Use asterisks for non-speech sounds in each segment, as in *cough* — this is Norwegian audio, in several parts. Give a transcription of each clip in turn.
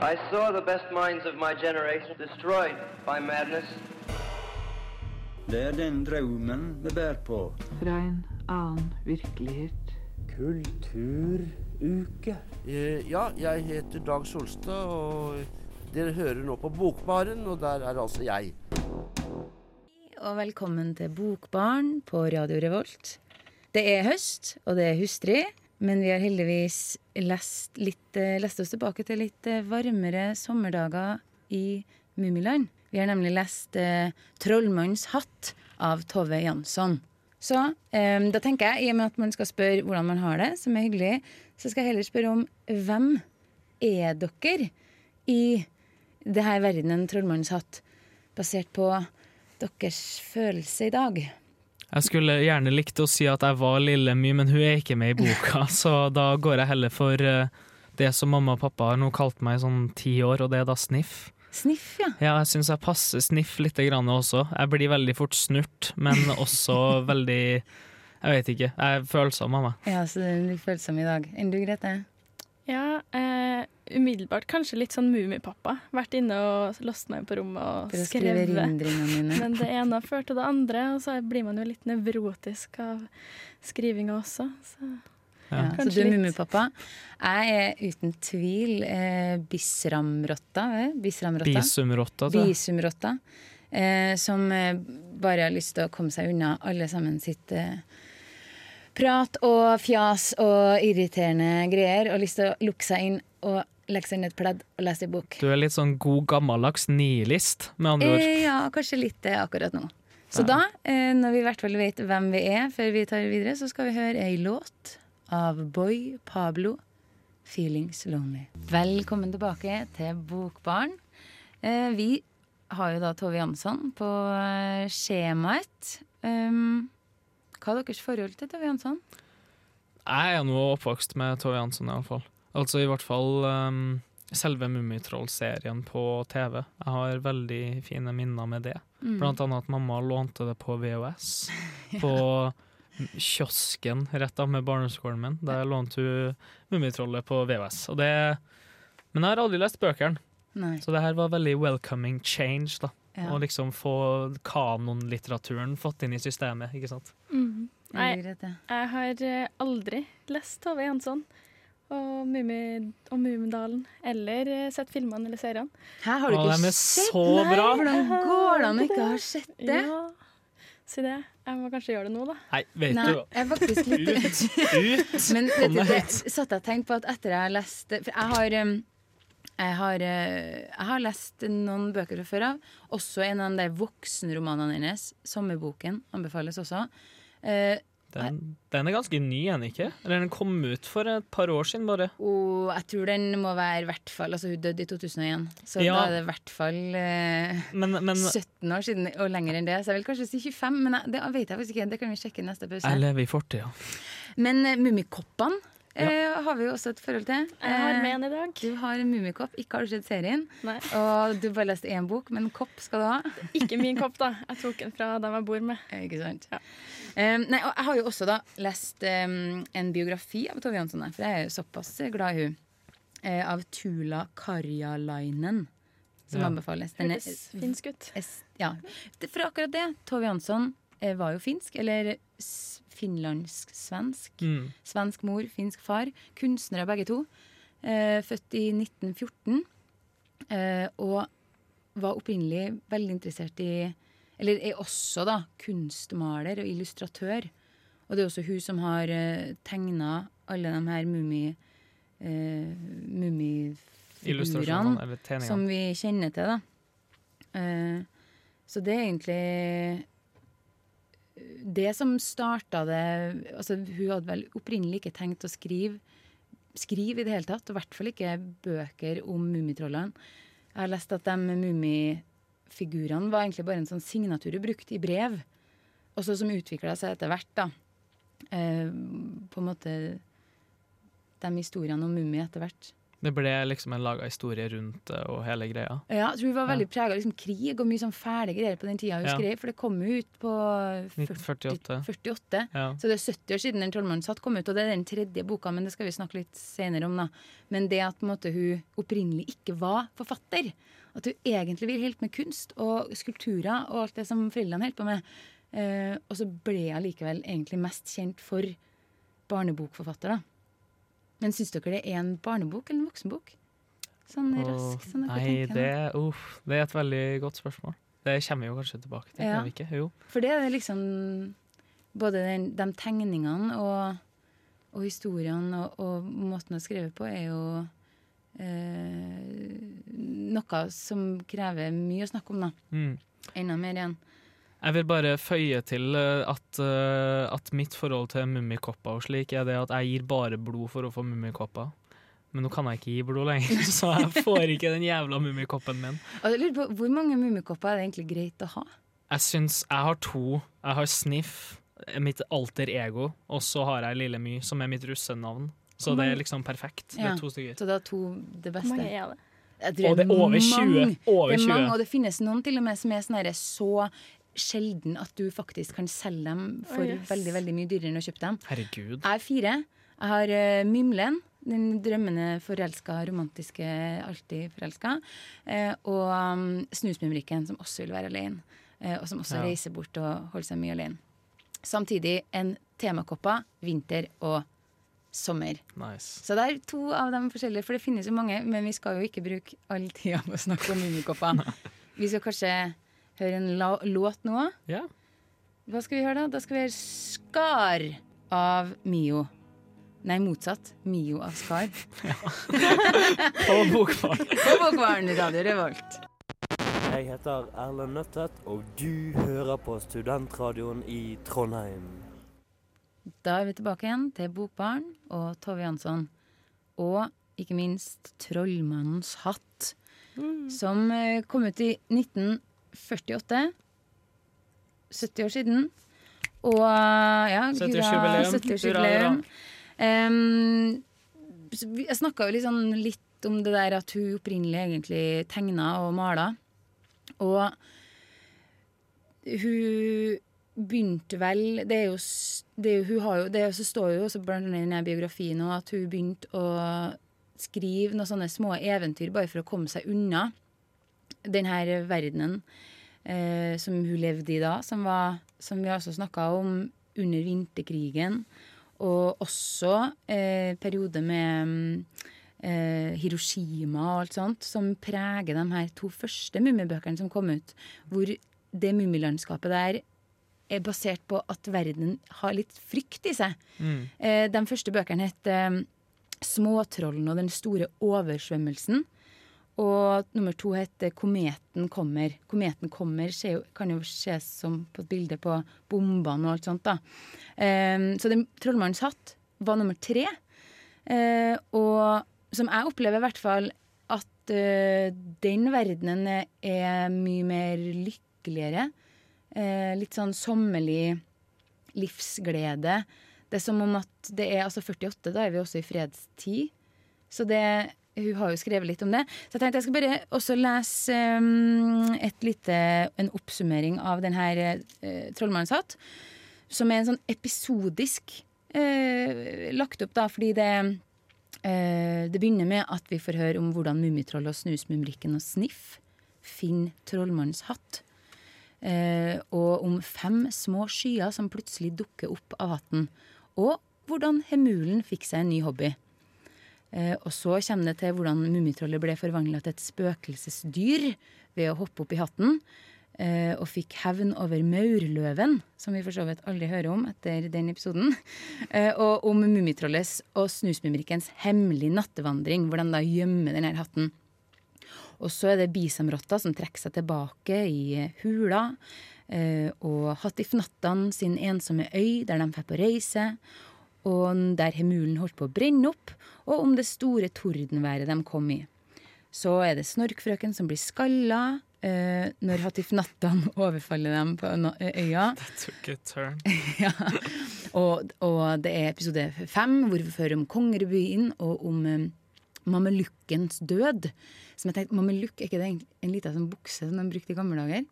I saw the best minds of my generation destroyed by madness. Det er den drømmen vi bærer på. Fra en annen virkelighet. Kulturuke. Eh, Ja, jeg heter Dag Solstad, og dere hører nå på Bokbaren, og der er altså jeg. og velkommen til Bokbaren på Radio Revolt. Det er høst, og det er hustrig, men vi har heldigvis lest, litt, eh, lest oss tilbake til litt eh, varmere sommerdager i Mummiland. Vi har nemlig lest eh, 'Trollmannens hatt' av Tove Jansson. Så eh, da tenker jeg, i og med at man skal spørre hvordan man har det, som er hyggelig, så skal jeg heller spørre om hvem er dere i det her verdenen 'Trollmannens hatt', basert på deres følelse i dag? Jeg skulle gjerne likt å si at jeg var Lille My, men hun er ikke med i boka, *laughs* så da går jeg heller for eh, det som mamma og pappa har nå kalt meg i sånn ti år, og det er da Sniff. Sniff, ja. Ja, jeg syns jeg passer Sniff litt grann også. Jeg blir veldig fort snurt, men *laughs* også veldig Jeg vet ikke. Jeg er følsom av meg. Ja, så du er følsom i dag. Enn du, Grete? Ja, eh, umiddelbart kanskje litt sånn Mummipappa. Vært inne og låst meg inn på rommet og skrevet. Men det ene har ført til det andre, og så blir man jo litt nevrotisk av skrivinga også. Så. Ja, så du litt. mummipappa. Jeg er uten tvil eh, bisramrotta. Bisramrotta. Bisumrotta. Bisumrotta. Eh, som eh, bare har lyst til å komme seg unna alle sammen sitt eh, prat og fjas og irriterende greier, og lyst til å lukke seg inn og legge seg i et pledd og lese en bok. Du er litt sånn god gammeldags nihilist, med andre ord. Eh, ja, kanskje litt det akkurat nå. Så da, eh, når vi i hvert fall vet hvem vi er før vi tar videre, så skal vi høre ei låt av Boy Pablo, 'Feelings Lonely'. Velkommen tilbake til Bokbarn. Eh, vi har jo da Tove Jansson på eh, skjemaet. Um, hva er deres forhold til Tove Jansson? Jeg er nå oppvokst med Tove Jansson, i hvert fall. Altså i hvert fall um, selve Mummitroll-serien på TV. Jeg har veldig fine minner med det. Mm. Blant annet at mamma lånte det på VHS. *laughs* På kiosken rett av med barneskolen min. Der lånte hun Mummitrollet på VHS. Og det, men jeg har aldri lest bøkene, Nei. så det her var veldig welcoming change. da. Ja. Å liksom få kanonlitteraturen fått inn i systemet, ikke sant. Mm. Nei, jeg har eh, aldri lest Tove Jansson og, Mummi, og Mummidalen, eller eh, sett filmene eller seriene. Hæ, har du ikke er sett? så Nei, bra! Hvordan går det an å ikke ha sett det? Ja, si det. Jeg må kanskje gjøre det nå, da. Nei, vet Nei, du jeg er faktisk litt Ut! Men vet du, det ut. satt jeg og tenkte på at etter jeg har lest For jeg har jeg har, eh, jeg har lest noen bøker fra før av. Også en av de voksenromanene hennes. 'Sommerboken' anbefales også. Eh, Den, den er ganske ny, er den ikke? Eller den kom ut for et par år siden, bare. Oh, jeg tror den må være i hvert fall Altså, hun døde i 2001, så Ja. da er det i hvert fall eh, Men, men 17 år siden, og lenger enn det. Så jeg vil kanskje si 25, men jeg, det vet jeg faktisk ikke. Det kan vi sjekke neste pause. jeg lever i fortida. Men uh, Mummikoppene eh, har vi jo også et forhold til. Jeg har Eh, med en i dag. Du har en Mummikopp. Ikke har du sett serien. Nei, Og du bare leste én bok, men kopp skal du ha. ikke min kopp, da. Jeg tok den fra dem jeg bor med. Eh, Ikke sant? Ja. Um, nei, og jeg har jo også da lest um, en biografi av Tove Jansson, for jeg er jo såpass glad i hun uh, Av Tula Karjalainen, som Ja. anbefales. Den er, finsk ut. ja. For akkurat det. Tove Jansson var jo finsk, eller finlandsk-svensk. Mm. Svensk mor, finsk far. Kunstnere begge to. Eh, født i 1914. Eh, og var opprinnelig veldig interessert i Eller er også da kunstmaler og illustratør. Og det er også hun som har eh, tegna alle de her mummi... Eh, mummifigurene som vi kjenner til, da. Eh, så det er egentlig det som starta det altså Hun hadde vel opprinnelig ikke tenkt å skrive skrive i det hele tatt, og i hvert fall ikke bøker om Mummitrollene. Jeg har lest at de mummifigurene var egentlig bare en sånn signatur hun brukte i brev, og så som utvikla seg etter hvert, da. Eh, på en måte De historiene om mummi etter hvert. Det ble liksom en laga historie rundt det og hele greia. Ja, jeg tror vi var veldig prega av liksom, krig og mye sånn fæle greier på den tida Ja. skrev, for det kom ut på 1948. 48. Ja. Så det er 70 år siden den trollmannen satt kom ut, og det er den tredje boka, men det skal vi snakke litt senere om, da. Men det at måte, hun opprinnelig ikke var forfatter, at hun egentlig ville holdt med kunst og skulpturer og alt det som foreldrene holdt på med, uh, og så ble hun likevel egentlig mest kjent for barnebokforfatter, da. Men syns dere det er en barnebok eller en voksenbok? Sånn rask, dere Nei, det, uh, det er et veldig godt spørsmål. Det kommer vi jo kanskje tilbake til. Ja. ikke? Jo. For det er liksom Både den, de tegningene og, og historiene og, og måten å skrive på er jo eh, noe som krever mye å snakke om, da. Mm. Enda mer igjen. Jeg vil bare føye til eh, at, eh, at mitt forhold til mummikopper og slik er det at jeg gir bare blod for å få mummikopper. Men nå kan jeg ikke gi blod lenger, *laughs* så jeg får ikke den jævla mummikoppen min. Og jeg lurer på, Hvor mange mummikopper er det egentlig greit å ha? Jeg syns jeg har to. Jeg har Sniff, mitt alter ego, og så har jeg Lille My, som er mitt russenavn. Så det er liksom perfekt. Det er to stykker. Så det er to det beste. Hvor mange er det? Jeg tror Og det er over 20. mange. Over det er 20. mange, og det finnes noen til og med som er sånn så sjelden at du faktisk kan selge dem for Oh, yes. veldig veldig mye dyrere enn å kjøpe dem. Herregud. Jeg er fire. Jeg har uh, Mymlen. Den drømmende forelska, romantiske, alltid forelska. Eh, og um, Snusmumrikken, som også vil være alene. Eh, og som også Ja. reiser bort og holder seg mye alene. Samtidig en temakoppa, vinter og sommer. Nice. Så det er to av de forskjellige, for det finnes jo mange, men vi skal jo ikke bruke all tida på å snakke om *laughs* mummikopper. Vi skal kanskje høre en la låt nå. Ja. Hva skal vi høre, da? Da skal vi høre Skar av Mio. Nei, motsatt. Mio av Skar. *laughs* Og bokbarn. På Bokbaren *laughs* Radio Revolt. Jeg heter Erlend Nøttet, og du hører på Studentradioen i Trondheim. Da er vi tilbake igjen til Bokbarn og Tove Jansson. Og ikke minst Trollmannens hatt, som eh, kom ut i 1948. 70 år siden. Og ja, 70-årsjubileum. 70-årsjubileum. Em, så vi- jeg snakka jo litt, sånn, litt om det der at hun opprinnelig egentlig tegna og mala. Og hun begynte vel Det er jo, det er jo Hun har jo Det så står jo også blant annet i denne biografien at hun begynte å skrive noen sånne små eventyr bare for å komme seg unna den her verdenen eh, som hun levde i da, som, var, som vi også snakka om under vinterkrigen. Og også eh, periode med eh, Hiroshima og alt sånt, som preger de her to første mummibøkene som kom ut. Hvor det mummilandskapet der er basert på at verden har litt frykt i seg. Mm. Eh, de første bøkene het eh, 'Småtrollen og den store oversvømmelsen'. Og nummer to heter 'Kometen kommer'. Kometen kommer ser kan jo ses som på et bilde på bombene og alt sånt. da. Um, så den 'Trollmannens hatt' var nummer tre. Uh, og som jeg opplever i hvert fall at uh, den verdenen er, er mye mer lykkeligere. Uh, litt sånn sommerlig livsglede. Det er som om at det er altså 48, da er vi også i fredstid. Så det Hun har jo skrevet litt om det. Så jeg tenkte jeg skal bare også lese um, et lite, en oppsummering av denne uh, Trollmannens hatt. Som er en sånn episodisk uh, lagt opp, da, fordi det uh, Det begynner med at vi får høre om hvordan Mummitroll og Snusmumrikken og Sniff finner trollmannens hatt. Uh, og om fem små skyer som plutselig dukker opp av hatten. Og hvordan Hemulen fikk seg en ny hobby. Eh, og så kommer det til hvordan Mummitrollet ble forvandla til et spøkelsesdyr ved å hoppe opp i hatten. Eh, og fikk hevn over maurløven, som vi for så vidt aldri hører om etter den episoden. *laughs* Eh, og om Mummitrollets og Snusmumrikkens hemmelige nattevandring, hvor de da gjemmer denne hatten. Og så er det bisamrotta som trekker seg tilbake i hula. Og Hattifnattene sin ensomme øy, der de får på reise. Og der Hemulen holdt på å brenne opp. Og om det store tordenværet de kom i. Så er det Snorkfrøken som blir skalla eh, når Hattifnattene *laughs* overfaller dem på øya. *laughs* That Took a turn. *laughs* ja. og, og det er episode fem, hvor vi fører om kongerbyen og om eh, Mamelukkens død. Som jeg tenkte, Mamelukk, er ikke det en, en liten sånn bukse som de brukte i gamle dager?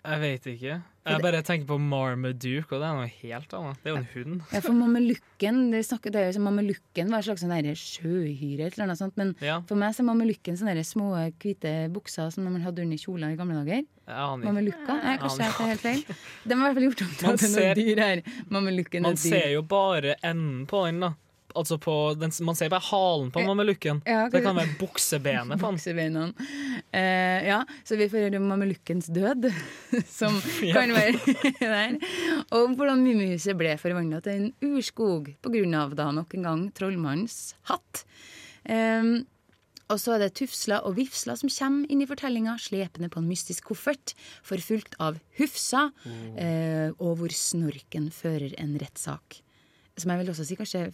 Jeg vet ikke. Jeg bare tenker på Marmaduke, og det er noe helt annet. Det er jo en hund. Ja, for mamelukken det, snakker, det er jo som mamelukken var en slags sånn sjøhyre, eller noe sånt. Men Ja, for meg så er mamelukken sånne små hvite bukser som man hadde under kjoler i gamle dager. Mamelukka? Nei, kanskje jeg tar helt feil. De har i hvert fall gjort om til Man noe dyr her. Mamelukken Man er ser jo bare enden på den, da. Altså på den, man ser bare halen på mamelukken. Ja, Det kan være buksebenet på den. Eh, ja, så vi får høre om mamelukkens død, *laughs* som kan være *laughs* der. Og hvordan Mummihuset ble forvandla til en urskog pga. da nok en gang trollmannens hatt. Eh, og så er det Tufsla og Vifsla som kommer inn i fortellinga, slepende på en mystisk koffert, forfulgt av Hufsa, eh, og hvor Snorken fører en rettssak. Som jeg vil også si kanskje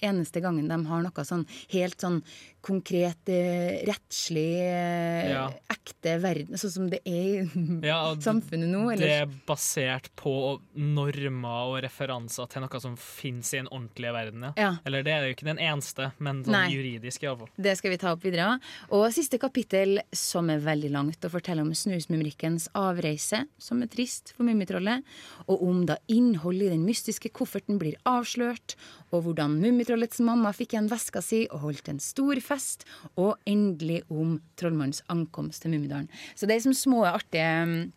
eneste gangen de har noe sånn helt sånn konkret, eh, rettslig, eh, Ja. ekte verden, sånn som det er i *laughs* Ja, samfunnet nå. Det er basert på normer og referanser til noe som finnes i den ordentlige verden. Ja. Ja. Eller det er jo ikke den eneste, men sånn Nei. juridisk iallfall. Det skal vi ta opp videre. Og siste kapittel, som er veldig langt, å fortelle om snusmumrikkens avreise, som er trist for Mummitrollet, og om da innholdet i den mystiske kofferten blir avslørt, og hvordan Mummitrollets mamma fikk igjen veska si og holdt en stor fest, og endelig om trollmannens ankomst til Mummidalen. Så det er som små, artige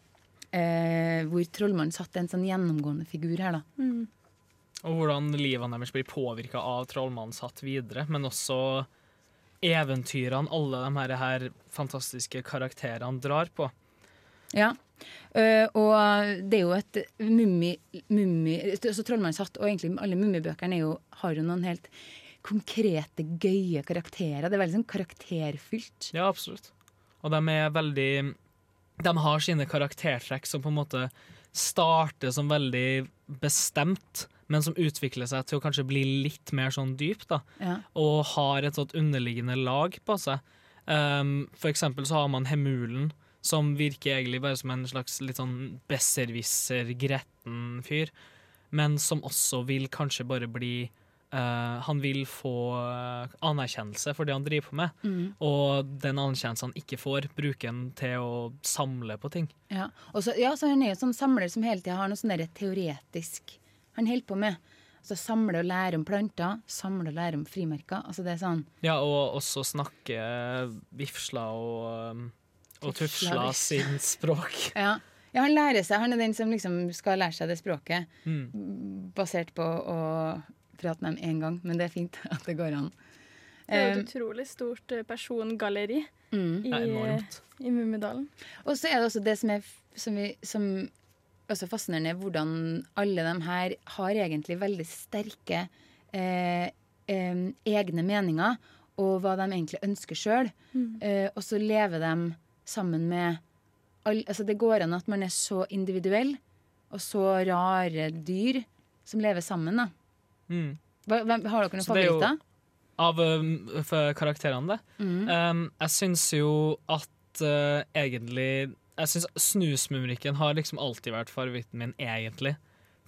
eh, Hvor trollmannen satt en sånn gjennomgående figur her, da. Og hvordan livene deres blir påvirka av trollmannen hatt videre, men også eventyrene alle de her, her fantastiske karakterene drar på. Ja. Uh, og det er jo et mummi... mummi altså Trollmannens hatt og egentlig alle mummibøkene har jo noen helt konkrete, gøye karakterer. Det er veldig sånn karakterfylt. Ja, absolutt. Og de er veldig De har sine karaktertrekk som på en måte starter som veldig bestemt, men som utvikler seg til å kanskje bli litt mer sånn dyp, da. Ja. Og har et sånt underliggende lag på seg. Um, for eksempel så har man Hemulen, som virker egentlig bare som en slags litt sånn besserwisser, gretten fyr, men som også vil kanskje bare bli eh, Han vil få eh, anerkjennelse for det han driver på med. Mm. Og den anerkjennelsen han ikke får, bruker han til å samle på ting. Ja. Så, ja, så han er jo sånn samler som hele tida har noe sånn teoretisk han holder på med. Altså Samle og lære om planter, samle og lære om frimerker. Altså det er sånn Ja, og også snakke vifsla og, og tufsla sin språk. *laughs* Ja. ja, han lærer seg. Han er den som liksom skal lære seg det språket. Mm. Basert på å prate med dem én gang. Men det er fint *laughs* at det går an. Det er jo et utrolig stort eh, persongalleri mm. i, er i Mummidalen. Og så er det også det som er som, vi, som også fascinerende, hvordan alle de her har egentlig veldig sterke eh, eh, egne meninger, og hva de egentlig ønsker sjøl. Eh, og så lever de sammen med all, altså Det går an at man er så individuell og så rare dyr som lever sammen. da. Mm. Hvem, har dere noen er favoritter? Av um, karakterene, det. Mm. Um, jeg syns jo at uh, egentlig Jeg syns Snusmumrikken har liksom alltid vært favoritten min, egentlig.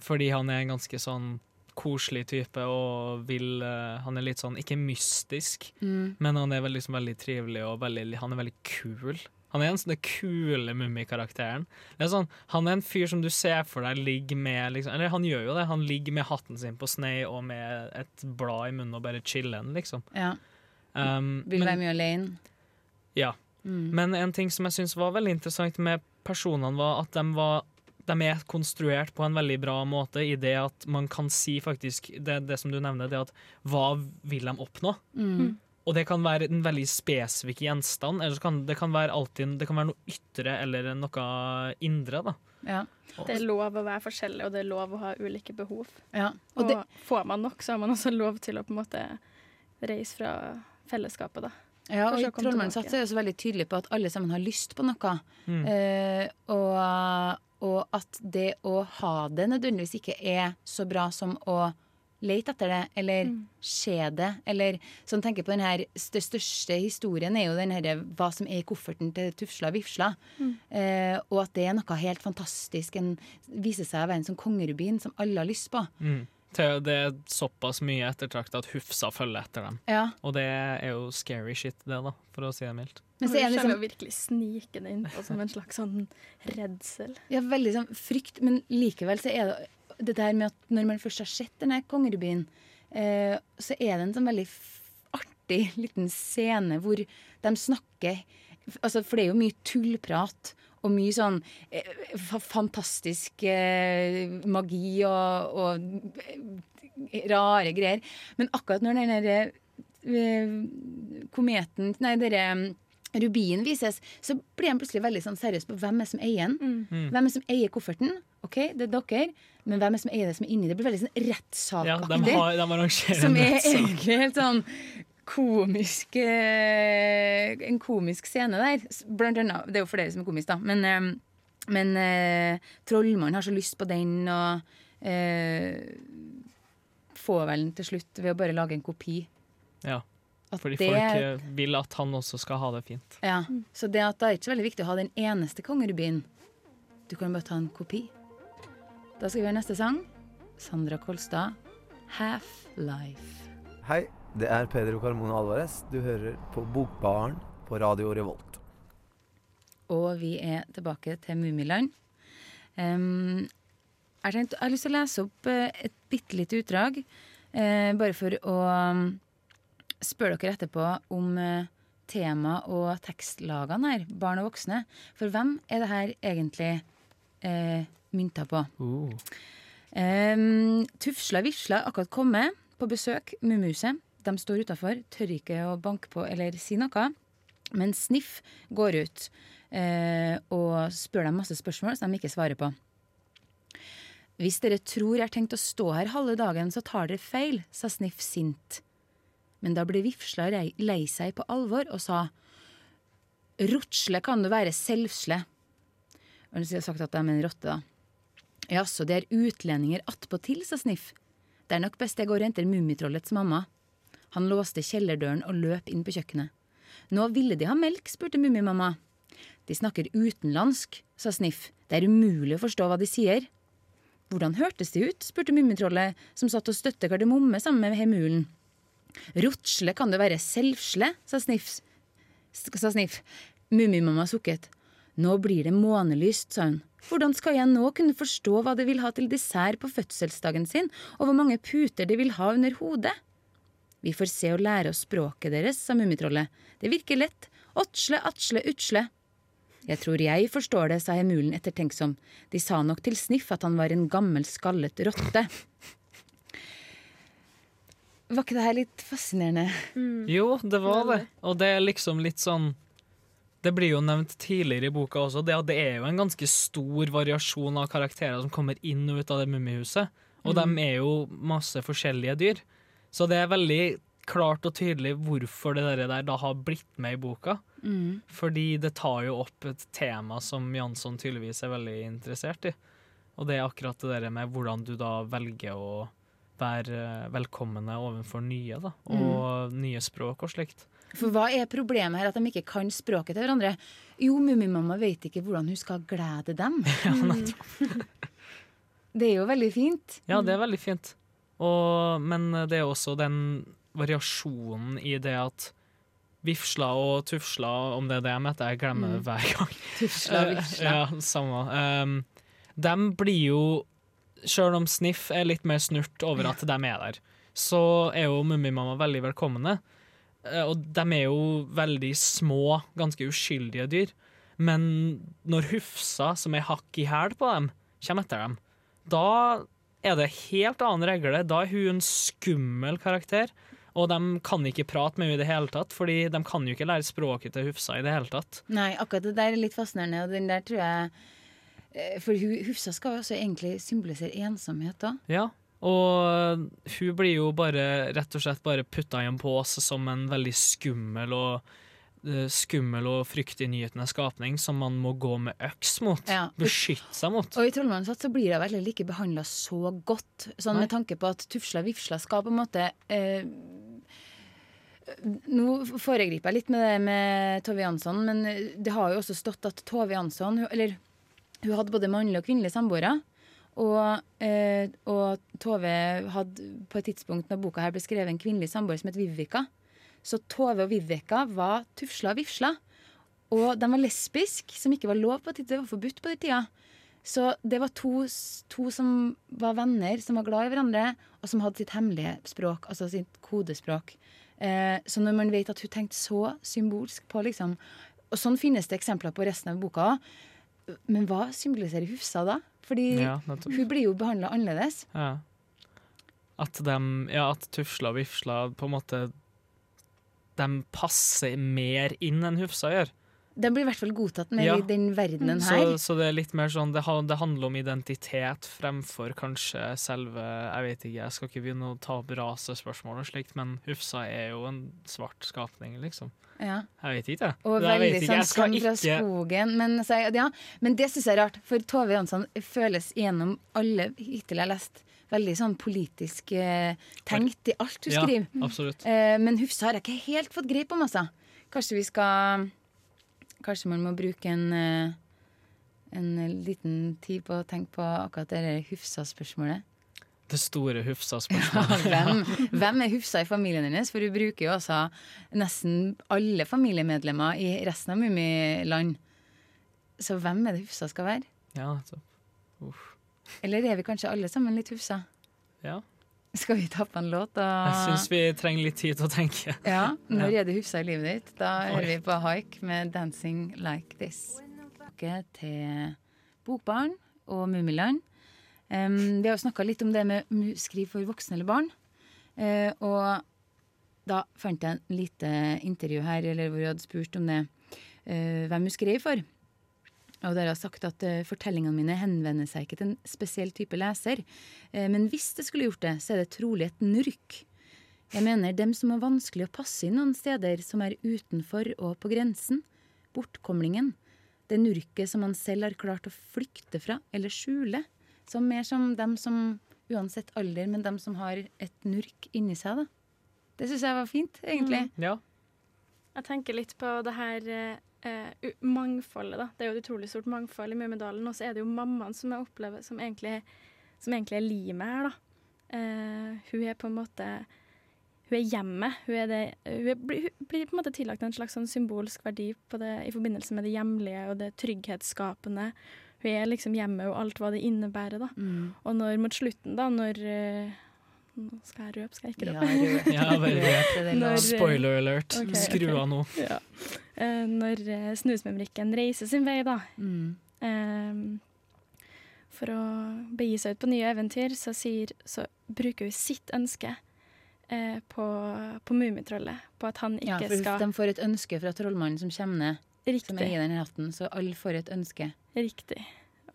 Fordi han er en ganske sånn koselig type og vil uh, Han er litt sånn, ikke mystisk, Mm. men han er liksom, veldig trivelig og veldig, han er veldig kul. Han er en sånn kule mummikarakteren. Er sånn, Han er en fyr som du ser for deg ligger med liksom, Eller han gjør jo det. Han ligger med hatten sin på snei og med et blad i munnen og bare chiller'n, liksom. Ja. Um, Vil men- være mye alene. ja. Mm. Men en ting som jeg syns var veldig interessant med personene, var at de, var, de er konstruert på en veldig bra måte i det at man kan si faktisk det, det som du nevner, det at hva vil de oppnå? Mm. Og det kan være en veldig spesifikk gjenstand, eller så kan det kan være, alltid, det kan være noe ytre eller noe indre. da. Ja. Det er lov å være forskjellig, og det er lov å ha ulike behov. ja. Og Og det, får man nok, så har man også lov til å på en måte reise fra fellesskapet, da. Ja, og i hatt er jeg også veldig tydelig på at alle sammen har lyst på noe. Mm. Eh, og, og at det å ha det nødvendigvis ikke er så bra som å lete etter det, eller Mm. se det. Eller sånn tenker på den her, Den største historien er jo den her, hva som er i kofferten til Tufsla og Vifsla. Mm. Eh, og at det er noe helt fantastisk. En viser seg å være en sånn kongerubin som alle har lyst på. Mm. det er såpass mye ettertrakta at Hufsa følger etter dem. Ja. Og det er jo scary shit, det, da, for å si det mildt. Men så er det liksom jo virkelig snikende innpå som en slags sånn redsel. Ja, veldig sånn frykt, men likevel så er det det der med at når man først har sett denne kongerubinen, eh, så er det en sånn veldig artig liten scene hvor de snakker altså, For det er jo mye tullprat og mye sånn eh, fantastisk eh, magi og, og eh, rare greier. Men akkurat når den derre eh, kometen Nei, dere rubinen vises, så blir han plutselig veldig sånn seriøs på hvem er som eier den. Mm. Hvem er som eier kofferten? OK, det er dere, men hvem er som er det som er inni? Det blir veldig sånn Ja, de, rettssakaktig. har, de som er egentlig helt sånn komisk eh, En komisk scene der. Blant annet. Det er jo flere som er komiske, da. Men, eh, men eh, trollmannen har så lyst på den, og eh, får vel den til slutt ved å bare lage en kopi. Ja, At fordi det- folk vil at han også skal ha det fint. Ja, Så det at det er ikke så veldig viktig å ha den eneste kongerubinen. Du kan bare ta en kopi. Da skal vi høre neste sang. Sandra Kolstad, 'Half-Life'. Hei, det er Pedro Carmona Alvarez. Du hører på Bokbaren på Radio Revolt. Og vi er tilbake til Mummiland. Um, jeg, tenkte, jeg har lyst til å lese opp eh, et bitte lite utdrag, uh, bare for å um, spørre dere etterpå om uh, tema- og tekstlagene her, barn og voksne. For hvem er det her egentlig eh, mynta på? Uh. Um, Tufsla Visla er akkurat kommet på besøk, mumuse. De står utafor, tør ikke å banke på eller si noe. Men Sniff går ut uh, og spør dem masse spørsmål som de ikke svarer på. Hvis dere tror jeg har tenkt å stå her halve dagen, så tar dere feil, sa Sniff sint. Men da ble Vifsla lei seg på alvor og sa Rotsle kan du være, selvsle. Og hun har sagt at de er en rotte, da. Jaså, det er utlendinger attpåtil, sa Sniff. Det er nok best jeg går og henter Mummitrollets mamma. Han låste kjellerdøren og løp inn på kjøkkenet. Nå ville de ha melk, spurte Mummimamma. De snakker utenlandsk, sa Sniff. Det er umulig å forstå hva de sier. Hvordan hørtes de ut? spurte Mummitrollet, som satt og støtte kardemomme sammen med hemulen. Rotsle kan det være selvsle, sa Sniff. Sa Sniff. Mummimamma sukket. Nå blir det månelyst, sa hun. Hvordan skal jeg nå kunne forstå hva de vil ha til dessert på fødselsdagen sin, og hvor mange puter de vil ha under hodet? Vi får se og lære oss språket deres, sa Mummitrollet. Det virker lett. Åtsle, atsle, utsle. Jeg tror jeg forstår det, sa hemulen ettertenksom. De sa nok til Sniff at han var en gammel, skallet rotte. Var ikke det her litt fascinerende? Jo, det var det. Og det er liksom litt sånn Det blir jo nevnt tidligere i boka også, det det er jo en ganske stor variasjon av karakterer som kommer inn og ut av det mummihuset. Og Mm. de er jo masse forskjellige dyr. Så det er veldig klart og tydelig hvorfor det der, der da har blitt med i boka. Mm. Fordi det tar jo opp et tema som Jansson tydeligvis er veldig interessert i. Og det er akkurat det der med hvordan du da velger å være eh, velkomne overfor nye, da. Og nye språk og slikt. For hva er problemet her? At de ikke kan språket til hverandre? Jo, Mummimamma vet ikke hvordan hun skal glede dem. *laughs* *laughs* det er jo veldig fint. Ja, det er veldig fint. Og, men det er også den variasjonen i det at Vifsla og Tufsla, om det er det jeg heter, jeg glemmer det hver gang. Tufsla, Eh, vifsla. Ja, samme. Um, de blir jo, sjøl om Sniff er litt mer snurt over at de er der, så er jo Mummimamma veldig velkomne. Eh, Og de er jo veldig små, ganske uskyldige dyr. Men når Hufsa, som er hakk i hæl på dem, kommer etter dem, da er det helt annen regle. Da er hun en skummel karakter. Og de kan ikke prate med henne i det hele tatt, fordi de kan jo ikke lære språket til Hufsa i det hele tatt. Nei, akkurat det der er litt fascinerende, og den der tror jeg eh, For Hufsa skal jo også egentlig symbolisere ensomhet da. Ja, og hun blir jo bare rett og slett bare putta i en pose som en veldig skummel og eh, skummel og fryktinngytende skapning som man må gå med øks mot. Ja. Beskytte seg mot. Og i Trollmannsatt så blir hun heller ikke behandla så godt, sånn Nei. med tanke på at Tufsla Vifsla skal på en måte eh, Nå foregriper jeg litt med det med Tove Jansson, men det har jo også stått at Tove Jansson Eller hun hadde både mannlige og kvinnelige samboere. Og, eh, og Tove hadde på et tidspunkt når boka her ble skrevet en kvinnelig samboer som het Viveka. Så Tove og Viveka var tufsla og vifsla. Og de var lesbisk, som ikke var lov på tida. Det var forbudt på den tida. Så det var to, to som var venner, som var glad i hverandre, og som hadde sitt hemmelige språk, altså sitt kodespråk. Eh, så når man vet at hun tenkte så symbolsk på liksom Og sånn finnes det eksempler på resten av boka òg. Men hva symboliserer Hufsa da? Fordi Ja, hun blir jo behandla annerledes. Ja. At de, ja, at tufsla og vifsla på en måte De passer mer inn enn Hufsa gjør. De blir i hvert fall godtatt mer Ja. i den verdenen her. så det er litt mer sånn det, det handler om identitet fremfor kanskje selve Jeg vet ikke, jeg skal ikke begynne å ta opp rasespørsmål og slikt, men Hufsa er jo en svart skapning, liksom. Ja. Jeg vet ikke. Og det veldig sånn skam fra ikke- skogen. Men, så, ja, men det syns jeg er rart, for Tove Jansson føles gjennom alle hittil jeg har lest, veldig sånn politisk eh, tenkt i alt hun Ja, skriver. Eh, men Hufsa har jeg ikke helt fått grep om, altså. Kanskje vi skal Kanskje man må bruke en eh, en liten tid på å tenke på akkurat det Hufsa-spørsmålet. Det store *laughs* Hufsa-spørsmålet. hvem, hvem er Hufsa i familien hennes? For hun bruker jo også nesten alle familiemedlemmer i resten av Mummiland. Så hvem er det Hufsa skal være? Ja, så, Uff. Eller er vi kanskje alle sammen litt Hufsa? Ja. Skal vi ta på en låt? Da? Jeg syns vi trenger litt tid til å tenke. *laughs* Ja, Når er det Hufsa i livet ditt? Da Oi. hører vi på Haik med 'Dancing Like This'. Tilbake til Bokbarn og Mummiland. Um, vi har jo snakka litt om det med skriv for voksne eller barn. Uh, og da fant jeg en lite intervju her eller hvor jeg hadde spurt om det, uh, hvem hun skrev for. Og der har jeg sagt at uh, fortellingene mine henvender seg ikke til en spesiell type leser. Men hvis det skulle gjort det, så er det trolig et nurk. Jeg mener dem som er vanskelig å passe inn noen steder som er utenfor og på grensen. Bortkomlingen. Det nurket som man selv har klart å flykte fra eller skjule. Som mer som dem som, uansett alder, men dem som har et nurk inni seg, da. Det syns jeg var fint, egentlig. Ja. Jeg tenker litt på det her eh, mangfoldet, da. Det er jo et utrolig stort mangfold i Mummidalen. Og så er det jo mammaen som jeg opplever som egentlig, som egentlig er limet her, da. Eh, hun er på en måte Hun er hjemmet. Hun, er det, hun, er, blir, hun blir på en måte tillagt en slags sånn symbolsk verdi på det, i forbindelse med det hjemlige og det trygghetsskapende. Hun er liksom hjemme, og alt hva det innebærer, da. Mm. Og når mot slutten, da, når eh, Nå skal jeg røpe, skal jeg ikke Ja, røpe? røp. Ja. Røp, *laughs* det er. Når, eh, Spoiler alert. ok, Skru av nå. Ja. Uh, når uh, Snusmumrikken reiser sin vei, da, Mm. eh, for å begi seg ut på nye eventyr, så, sier, så bruker hun sitt ønske eh, på, på Mummitrollet. På at han Ja, for skal de får et ønske fra trollmannen som kommer ned, som er i den hatten. Så alle får et ønske. Riktig.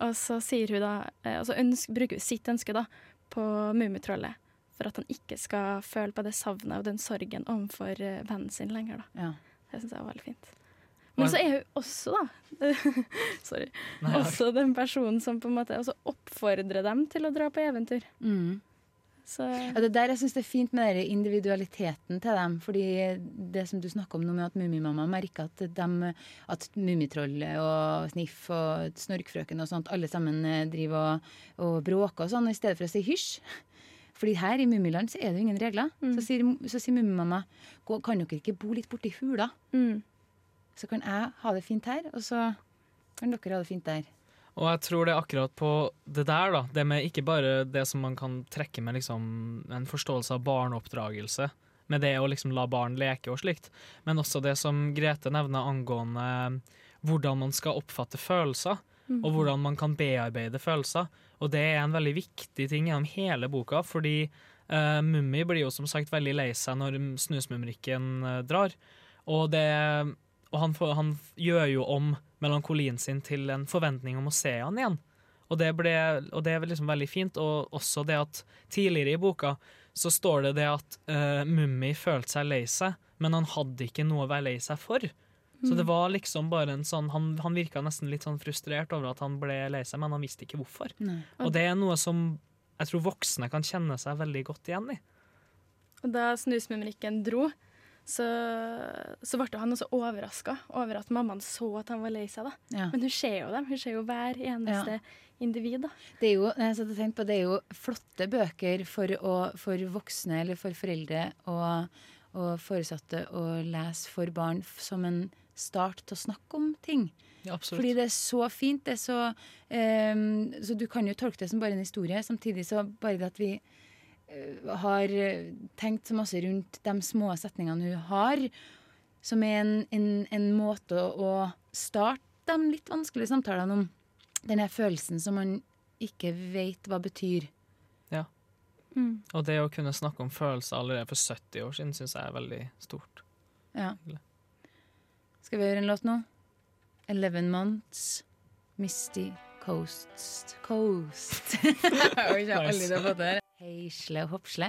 Og så sier hun da eh, Og så ønsker, bruker hun sitt ønske da på Mummitrollet. For at han ikke skal føle på det savnet og den sorgen overfor eh, vennen sin lenger. da. Ja. Det syns jeg var veldig fint. Men så er hun også, da *laughs* Sorry. Nei, Også den personen som på en måte også oppfordrer dem til å dra på eventyr. Mm. Så Ja, det der jeg synes det er fint med den individualiteten til dem. Fordi det som du snakker om nå med at Mummimamma merker at, dem, at Mummitrollet og Sniff og Snorkfrøken og sånt, alle sammen eh, driver og, og bråker og sånn, i stedet for å si hysj. Fordi her i Mummiland så er det jo ingen regler. Mm. Så sier, så sier Mummimamma kan dere ikke bo litt borti hula? mm. Så kan jeg ha det fint her, og så kan dere ha det fint der. Og jeg tror det er akkurat på det der, da. Det med ikke bare det som man kan trekke med liksom en forståelse av barneoppdragelse, med det å liksom la barn leke og slikt, men også det som Grete nevner angående hvordan man skal oppfatte følelser, og hvordan man kan bearbeide følelser. Og det er en veldig viktig ting gjennom hele boka, fordi uh, Mummi blir jo som sagt veldig lei seg når Snusmumrikken uh, drar. Og, det, og han, han gjør jo om melankolien sin til en forventning om å se han igjen. Og det, ble, og det er liksom veldig fint. Og også det at tidligere i boka så står det det at uh, Mummi følte seg lei seg, men han hadde ikke noe å være lei seg for. Så det var liksom bare en sånn Han, han virka nesten litt sånn frustrert over at han ble lei seg, men han visste ikke hvorfor. Nei. Og det er noe som jeg tror voksne kan kjenne seg veldig godt igjen i. Og da Snusmumrikken dro, så, så ble han også overraska over at mammaen så at han var lei seg. Ja. Men hun ser jo dem. Hun ser jo hver eneste individ. da. Det er jo, jeg satt og på, det er jo flotte bøker for, å, for voksne eller for foreldre og, og foresatte å lese for barn som en start til å snakke om ting. Ja. Fordi det er så fint. Det er så, um, så du kan jo tolke det som bare en historie. Samtidig så bare det at vi har eh, tenkt så masse rundt de små setningene hun har, som er en, en, en måte å, starte de litt vanskelige samtalene om den følelsen som man ikke vet hva betyr. Ja. Og det å kunne snakke om følelser allerede for 70 år siden syns jeg er veldig stort. Ja. Skal vi høre en låt nå? Eleven Months, Misty Coast Coast. *laughs* Jeg har ikke aldri fått det her. Heisle Hopsle.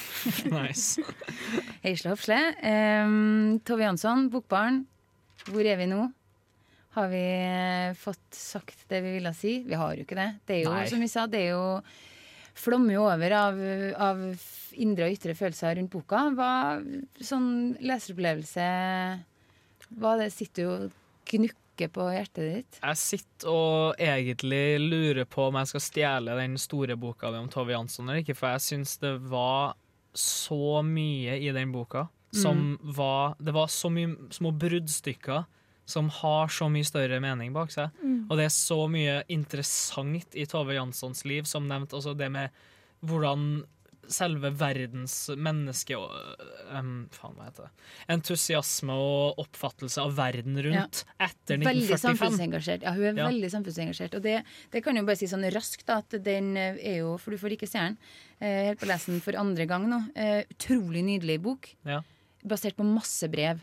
*laughs* nice. *laughs* Heisle Hopsle. Um, Tove Jansson, Bokbarn. Hvor er vi nå? Har vi eh, fått sagt det vi ville si? Vi har jo ikke det. Det er jo, Nei. som vi sa, det er jo flommer jo over av, av indre og ytre følelser rundt boka. Hva sånn leseropplevelse Hva det sitter jo og gnukker på hjertet ditt? Jeg sitter og egentlig lurer på om jeg skal stjele den store boka di om Tove Jansson eller ikke, for jeg syns det var så mye i den boka som var Det var så mye små bruddstykker som har så mye større mening bak seg. Og det er så mye interessant i Tove Janssons liv, som nevnt. også det med hvordan selve verdens menneske... Um, faen, hva heter det? Entusiasme og oppfattelse av verden rundt etter Veldig 1945. samfunnsengasjert. Ja, hun er Ja. veldig samfunnsengasjert. Og det, det kan jeg jo bare si sånn raskt, da, at den eh, er jo For du får ikke se den. Eh, Jeg på lesen lese for andre gang nå. Eh, utrolig nydelig bok. Ja. Basert på masse brev.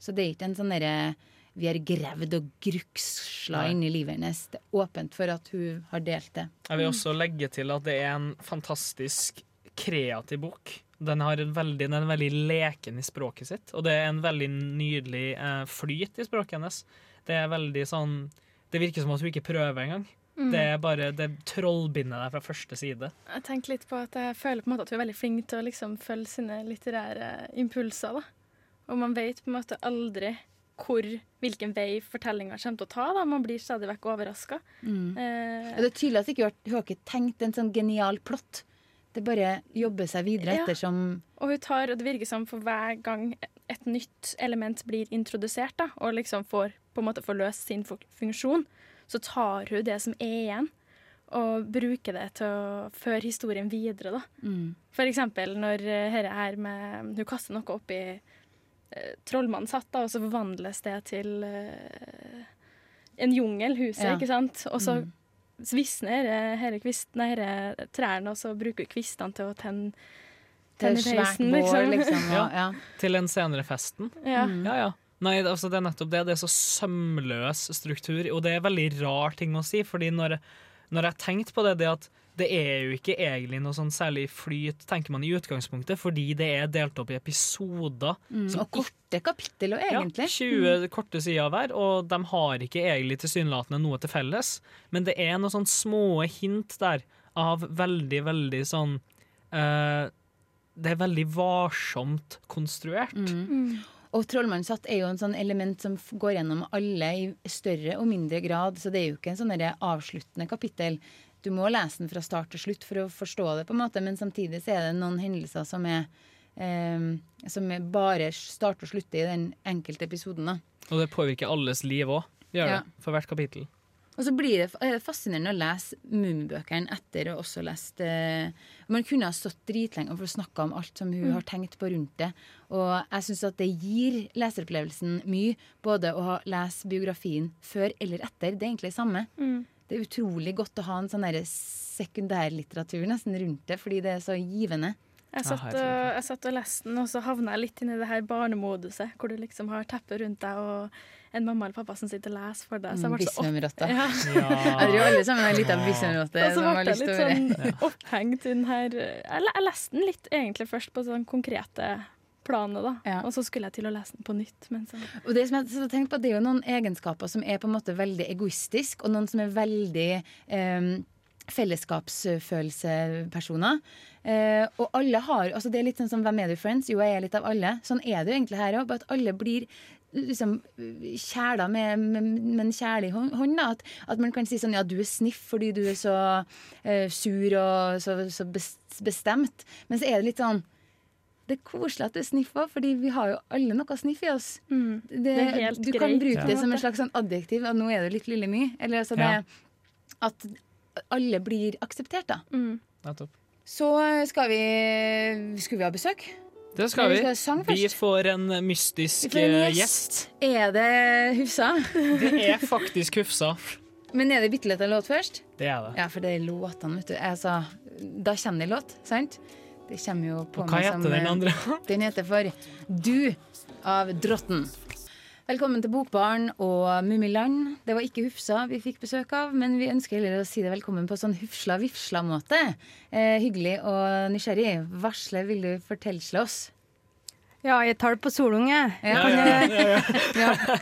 Så det er ikke en sånn derre vi har gravd og gruksla inn i livet hennes. Det er åpent for at hun har delt det. Jeg vil også legge til at det er en fantastisk kreativ bok. Den, har en veldig, den er veldig leken i språket sitt, og det er en veldig nydelig eh, flyt i språket hennes. Det er veldig sånn Det virker som at hun ikke prøver engang. Det er bare Det trollbinder deg fra første side. Jeg tenker litt på at jeg føler på en måte at hun er veldig flink til å liksom følge sine litterære impulser. da. Og man vet på en måte aldri hvor, hvilken vei fortellinga kommer til å ta. da. Man blir stadig vekk overraska. Mm. Eh, det er tydelig at hun ikke har tenkt en sånn genial plott. Det bare jobber seg videre Ja. ettersom og hun tar, og det virker som for hver gang et nytt element blir introdusert, da, og liksom får på en måte får løst sin funksjon, så tar hun det som er igjen, og bruker det til å føre historien videre. da. mm. For eksempel når dette herre her med Hun kaster noe opp i eh, trollmannens hatt, og så forvandles det til eh, en jungel, huset, Ja. ikke sant? Og så Mm. Visner disse herre, kvist, nei, trærne, og så bruker vi kvistene til å tenne Til svært peisen, bål, liksom. Ja. Ja. Til den senere festen. Ja. Mm. Ja, ja. Nei, altså det er nettopp det. Det er så sømløs struktur, og det er veldig rar ting å si, fordi når, når jeg tenkte på det, det at det er jo ikke egentlig noe sånn særlig flyt, tenker man i utgangspunktet, fordi det er delt opp i episoder. Mm. som Og korte kapittel, og egentlig. Ja, 20 korte sider hver, og de har ikke egentlig tilsynelatende noe til felles. Men det er noen sånn små hint der av veldig, veldig sånn uh, Det er veldig varsomt konstruert. Mm. Og trollmannshatt er jo en sånn element som går gjennom alle i større og mindre grad, så det er jo ikke en sånn avsluttende kapittel. Du må lese den fra start til slutt for å forstå det, på en måte, men samtidig så er det noen hendelser som er Um, som bare starter og slutter i den enkelte episoden. da. Og det påvirker alles liv òg. Gjør Ja. det. For hvert kapittel. Og så blir det det fascinerende å lese Mummibøkene etter å også lest eh, Man kunne ha stått dritlenge for å snakke om alt som hun har tenkt på rundt det. Og jeg syns at det gir leseropplevelsen mye, både å ha lese biografien før eller etter. Det er egentlig det samme. Mm. Det er utrolig godt å ha en sånn sekundærlitteratur nesten rundt det, fordi det er så givende. Jeg satt, og, jeg satt og leste den, og så havna jeg litt inn i det her barnemoduset, hvor du liksom har teppet rundt deg og en mamma eller pappa som sitter og leser for deg. Så jeg ble så opp, Bismumrotta. ja. *laughs* Jeg tror alle sammen har litt av bismumrotte Og så ble jeg litt sånn opphengt i den her Jeg, jeg leste den litt egentlig først på sånn konkrete planet, da. Ja. Og så skulle jeg til å lese den på nytt. Men så Og det som jeg så tenkte på, det er jo noen egenskaper som er på en måte veldig egoistisk, og noen som er veldig eh, fellesskapsfølelsepersoner. Eh, og alle har altså Det er litt sånn som Hvem er du, friends? Jo, jeg er litt av alle. Sånn er det jo egentlig her òg. Bare at alle blir liksom kjæla med, med, med en kjærlig hånd. da. At, at man kan si sånn Ja, du er sniff fordi du er så eh, sur og så, så bestemt. Men så er det litt sånn det er koselig at du sniffer, fordi vi har jo alle noe sniff i oss. Det, Mm. Det er helt du kan bruke det som en slags sånn adjektiv. At nå er du litt lille my. Eller altså det Ja. At alle blir akseptert, da. Mm. Nettopp. Så skal vi Skulle vi ha besøk? Det skal vi. vi skal Vi får en mystisk får en eh, gjest. gjest. Er det Hufsa? Det er faktisk Hufsa. *laughs* Men er det bitte litt av låt først? Det er det. Ja, for det er låtene, vet du. Altså, da kommer det en låt, sant? Det kommer jo på Og hva meg heter den eh, andre? Den heter for Du av Drotten. Velkommen til Bokbarn og Mummiland. Det var ikke Hufsa vi fikk besøk av, men vi ønsker heller å si det velkommen på sånn hufsla-vifsla-måte. Eh, hyggelig og nysgjerrig. Varsle, vil du fortelle oss? Ja, jeg tar det på solunge. Jeg, Ja, kan, ja, ja,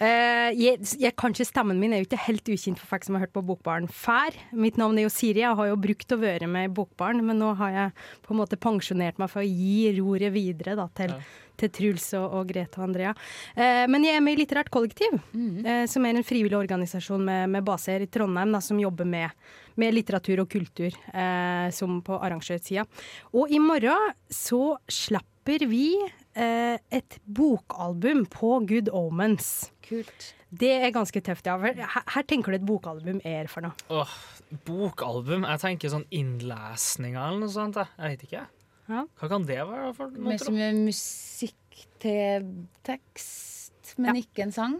uh, *laughs* jeg, jeg, kanskje stemmen min er jo ikke helt ukjent for folk som har hørt på Bokbaren før. Mitt navn er jo Siri, jeg har jo brukt å være med i Bokbaren, men nå har jeg på en måte pensjonert meg for å gi roret videre da, til, til Truls og, og Grete og Andrea. Eh, men jeg er med i Litterært kollektiv, eh, som er en frivillig organisasjon med, med base her i Trondheim, da, som jobber med, med litteratur og kultur, eh, som på arrangørsida. Og i morgen så slipper vi eh, et bokalbum på Good Omens. Kult. Det er ganske tøft, ja. Her, her tenker du et bokalbum er for noe. Åh, bokalbum? Jeg tenker sånn innlesninger eller noe sånt. jeg. Jeg vet ikke. Ja. Hva kan det være? for noe, Med som er musikk til tekst, men ikke en sang?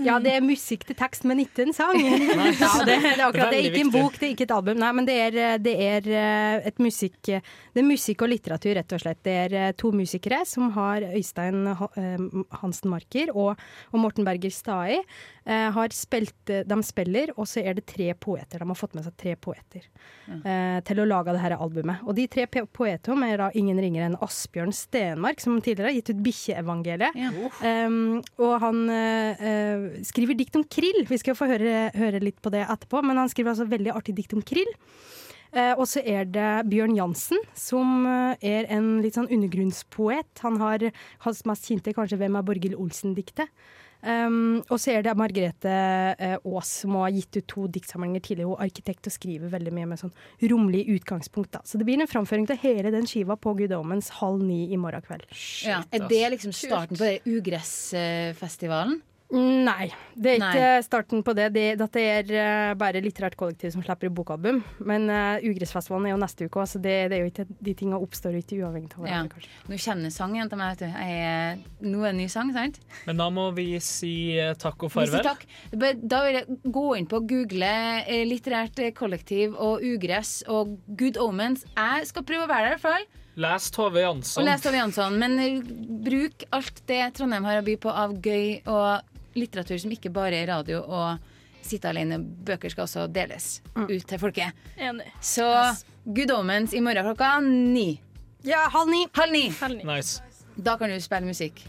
Ja, det er musikk til tekst, men ikke en sang. *laughs* Ja, det, det er akkurat det. er Ikke en bok, det er ikke et album. Nei, men det er, det er eh, et musikk Det er musikk og litteratur, rett og slett. Det er eh, to musikere som har Øystein eh, Hansen Marker og, og Morten Berger Stai. Eh, har spilt, de spiller, og så er det tre poeter. De har fått med seg tre poeter eh, til å lage det her albumet. Og de tre poetene er da ingen ringere enn Asbjørn Stenmark, som tidligere har gitt ut 'Bikkjeevangeliet'. Um, og han eh, eh, skriver dikt om krill. Vi skal få høre, høre litt på det etterpå, men han skriver altså veldig artig dikt om krill. Eh, og så er det Bjørn Jansen, som eh, er en litt sånn undergrunnspoet. Han har hans mest kjente kanskje 'Hvem er Borghild Olsen'-diktet. Um, og så er det Margrethe eh, Aas, som har gitt ut to diktsamlinger tidligere. Hun er arkitekt og skriver veldig mye med sånn romlig utgangspunkt. Da. Så det blir en framføring til hele den skiva på Guddommens halv ni i morgen kveld. Ja. Er det liksom starten på det ugressfestivalen? Nei, det er Nei. ikke starten på det. det dette er eh, bare litterært kollektiv som slipper bokalbum. Men uh, Ugressfestivalen er jo neste uke så det, det er jo ikke, de tingene oppstår jo ikke uavhengig av hverandre. Ja. Nå kjenner sangen til meg. vet du. Jeg er, nå er det en ny sang, sant? Men da må vi si eh, takk og Vi farvel. takk. Da vil jeg gå inn på google eh, litterært eh, kollektiv og ugress og Good Omens. Jeg skal prøve å være der i hvert fall. Les Tove Jansson. Og les Tove Jansson. Men eh, bruk alt det Trondheim har å by på av gøy og litteratur som ikke bare er radio og sitte alene. Bøker skal også deles ut til folket. Enig. Så Good Omens i morgen klokka ni. Ja, halv ni. Halv ni. Halv ni. Nice. Da kan du spille musikk.